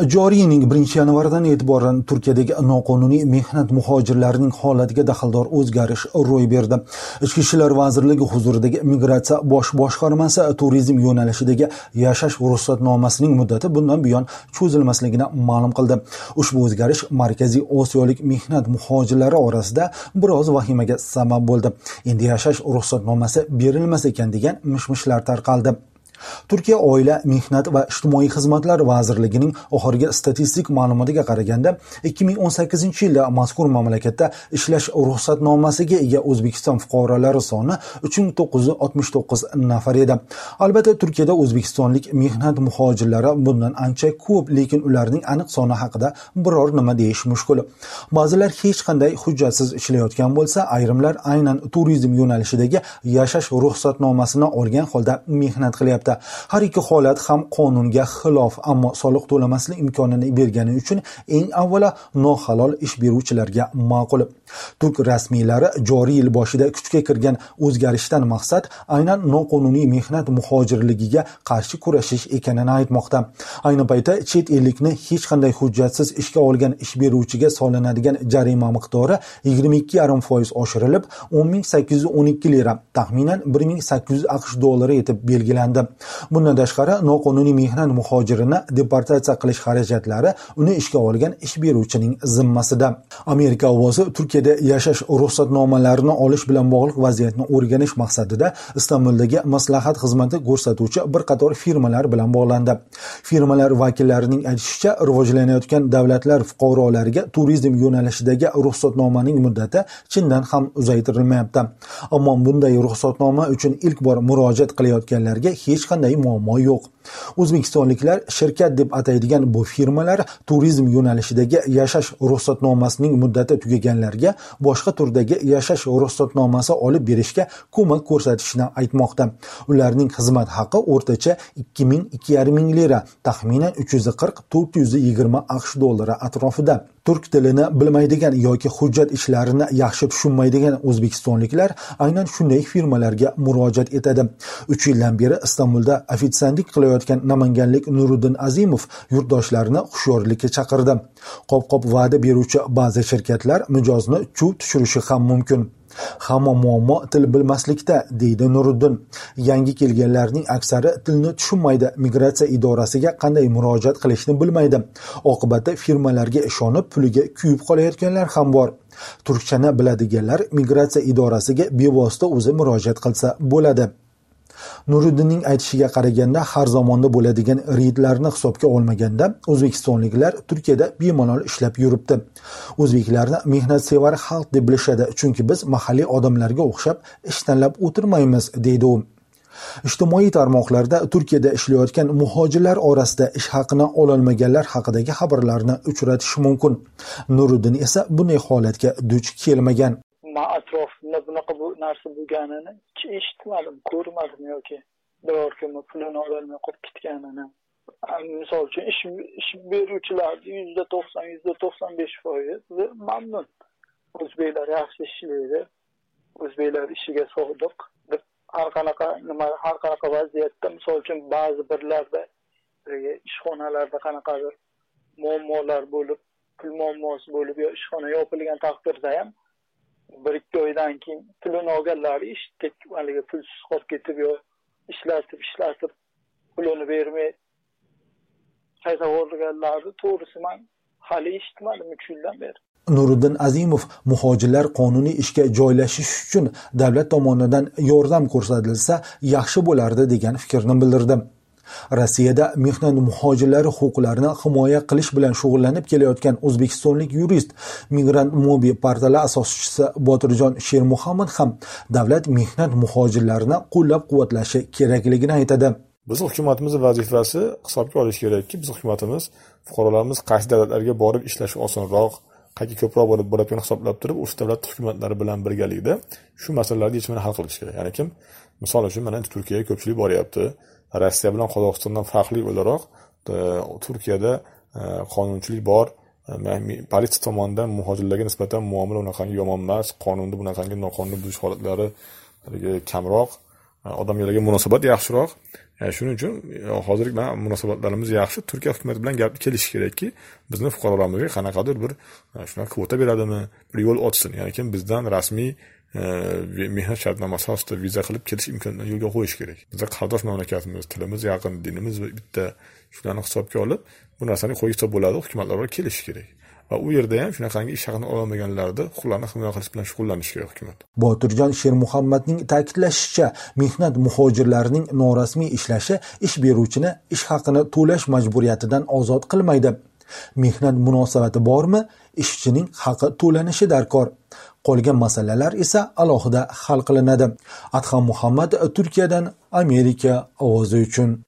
Joriy yilning birinchi yanvaridan e'tiboran Turkiyadagi noqonuniy mehnat muhojirlarining holatiga daxldor o'zgarish ro'y berdi. Ichki ishlar vazirligi huzuridagi Migratsiya bosh boshqarmasi turizm yo'nalishidagi yashash ruxsatnomasining muddati bundan buyon cho'zilmasligini ma'lum qildi. Ushbu o'zgarish Markaziy Osiyolik mehnat muhojirlari orasida biroz vahimaga sabab bo'ldi. Endi yashash ruxsatnomasi berilmas ekan degan mishmishlar tarqaldi. Turkiya oila mehnat va ijtimoiy xizmatlar vazirligining oxirgi statistik ma'lumotiga qaraganda 2018 yilda mazkur mamlakatda ishlash ruxsatnomasiga ega o'zbekiston fuqarolari soni 3969 nafar edi. Albatta turkiyada o'zbekistonlik mehnat muhojirlari bundan ancha ko'p lekin ularning aniq soni haqida biror nima deyish mushkul. Ba'zilar hech qanday hujjatsiz ishlayotgan bo'lsa ayrimlar aynan turizm yo'nalishidagi yashash ruxsatnomasini olgan holda mehnat qilyapti. Qilmoqda har ikki holat ham qonunga xilof ammo soliq to'lamaslik imkonini bergani uchun eng avvalo nohalol ish beruvchilarga ma'qul. Turk rasmiylari joriy yil boshida kuchga kirgan o'zgarishdan maqsad aynan noqonuniy mehnat muhojirligiga qarshi kurashish ekanini aytmoqda. Ayni paytda chet ellikni hech qanday hujjatsiz ishga olgan ish beruvchiga solinadigan jarima miqdori yigirma ikki yarim foiz oshirilib o'n ming sakkiz yuz o'n ikki lira taxminan bir ming sakkiz yuz aqsh dollari etib belgilandi. Bundan tashqari noqonuniy mehnat muhojirini deportatsiya qilish xarajatlari uni ishga olgan ish beruvchining zimmasida. Amerika ovozi turkiyada yashash ruxsatnomalarini olish bilan bog'liq vaziyatni o'rganish maqsadida istanbuldagi maslahat xizmati ko'rsatuvchi bir qator firmalar bilan bog'landi. Firmalar vakillarining aytishicha rivojlanayotgan davlatlar fuqarolariga turizm yo'nalishidagi ruxsatnomaning muddati chindan ham uzaytirilmayapti. Ammo bunday ruxsatnoma uchun ilk bor murojaat qilayotganlarga hech qanday muammo yo'q o'zbekistonliklar shirkat deb ataydigan bu firmalar turizm yo'nalishidagi yashash ruxsatnomasining muddati tugaganlarga boshqa turdagi yashash ruxsatnomasi olib berishga ko'mak ko'rsatishni aytmoqda. Ularning xizmat haqi o'rtacha ikki ming ikki yarim ming lira taxminan uch yuz qirq to'rt yuz yigirma aqsh dollari atrofida. Turk tilini bilmaydigan yoki hujjat ishlarini yaxshi tushunmaydigan o'zbekistonliklar aynan shunday firmalarga murojaat etadi. Uch yildan beri istanbulda ofitsiantlik qilayotgan namanganlik nuriddin azimov yurtdoshlarini hushyorlikka chaqirdi. Qop qop va'da beruvchi ba'zi shirkatlar mijozni chuv tushirishi ham mumkin. Hamma muammo til bilmaslikda deydi nuriddin yangi kelganlarning aksari tilni tushunmaydi migratsiya idorasiga qanday murojaat qilishni bilmaydi. Oqibatda firmalarga ishonib puliga kuyib qolayotganlar ham bor. Turkchani biladiganlar migratsiya idorasiga bevosita o'zi murojaat qilsa bo'ladi. Nuriddinning aytishiga qaraganda har zamonda bo'ladigan reydlarni hisobga olmaganda o'zbekistonliklar turkiyada bemalol ishlab yuribdi. O'zbeklarni mehnatsevar xalq deb bilishadi chunki biz mahalliy odamlarga o'xshab ish tanlab o'tirmaymiz deydi u. Ijtimoiy tarmoqlarda turkiyada ishlayotgan muhojirlar orasida ish haqini ololmaganlar haqidagi xabarlarni uchratish mumkin. Nuriddin esa bunday holatga duch kelmagan. Atrof atrofimda bunaqa bu narsa bo'lganini eshitmadim ko'rmadim yoki biror kimni pulini ololmay qolib ketganini. Misol uchun ish ish beruvchilarni yuzda to'qson yuzda to'qson besh foizi mamnun. O'zbeklar yaxshi ishlaydi o'zbeklar ishiga sodiq. Deb har qanaqa nima har qanaqa vaziyatda misol uchun ba'zi birlarda ishxonalarda qanaqadir muammolar bo'lib pul muammosi bo'lib yo ishxona yopilgan taqdirda ham bir ikki oydan keyin pulini olganlari eshitdik haligi pulsiz qolib ketib yo ishlatib ishlatib pulini bermay qayta yuborganlarni to'g'risi man hali eshitmadim uch yildan beri. Nuriddin azimov muhojirlar qonuniy ishga joylashish uchun davlat tomonidan yordam ko'rsatilsa yaxshi bo'lardi degan fikrni bildirdi rossiyada mehnat muhojirlari huquqlarini himoya qilish bilan shug'ullanib kelayotgan o'zbekistonlik yurist migrant mobi portali asoschisi botirjon shermuhammad ham davlat mehnat muhojirlarini qo'llab quvvatlashi kerakligini aytadi. Bizni hukumatimizni vazifasi hisobga olish kerakki biz hukumatimiz fuqarolarimiz qaysi davlatlarga borib ishlashi osonroq qayerga ko'proq borib borayotganini hisoblab turib o'sha davlat hukumatlari bilan birgalikda shu masalalarni yechimini hal qilish kerak. Ya'ni kim? Misol uchun mana turkiyaga ko'pchilik boryapti. Rossiya bilan qozog'istondan farqli o'laroq e, turkiyada e, qonunchilik bor. E, politsiya tomonidan muhojirlarga nisbatan muomala unaqangi yomon emas qonunni bunaqangi noqonuniy buzish holatlari kamroq. Odamlarga munosabat yaxshiroq. E, shuning uchun e, hozirgi munosabatlarimiz yaxshi. Turkiya hukumati bilan gap kelishi kerakki bizni fuqarolarimizga qanaqadir bir e, shunaqa kvota beradimi bir yo'l ochsin. Ya'ni kim bizdan rasmiy mehnat shartnomasi asosida viza qilib kelish imkonini yo'lga qo'yish kerak. Biza qardosh mamlakatimiz tilimiz yaqin dinimiz bitta shularni hisobga olib bu narsani qo'yib bo'ladi hukumatlar bilan kelishish kerak. Va u yerda ham shunaqangi ish haqini ololmaganlarni huquqlarini himoya qilish bilan shug'ullanishi kerak hukumat. Botirjon shermuhammadning ta'kidlashicha mehnat muhojirlarining norasmiy ishlashi ish beruvchini ish haqini to'lash majburiyatidan ozod qilmaydi. Mehnat munosabati bormi? Ishchining haqi to'lanishi darkor. Qolgan masalalar esa alohida hal qilinadi. Adham muhammad turkiyadan amerika ovozi uchun.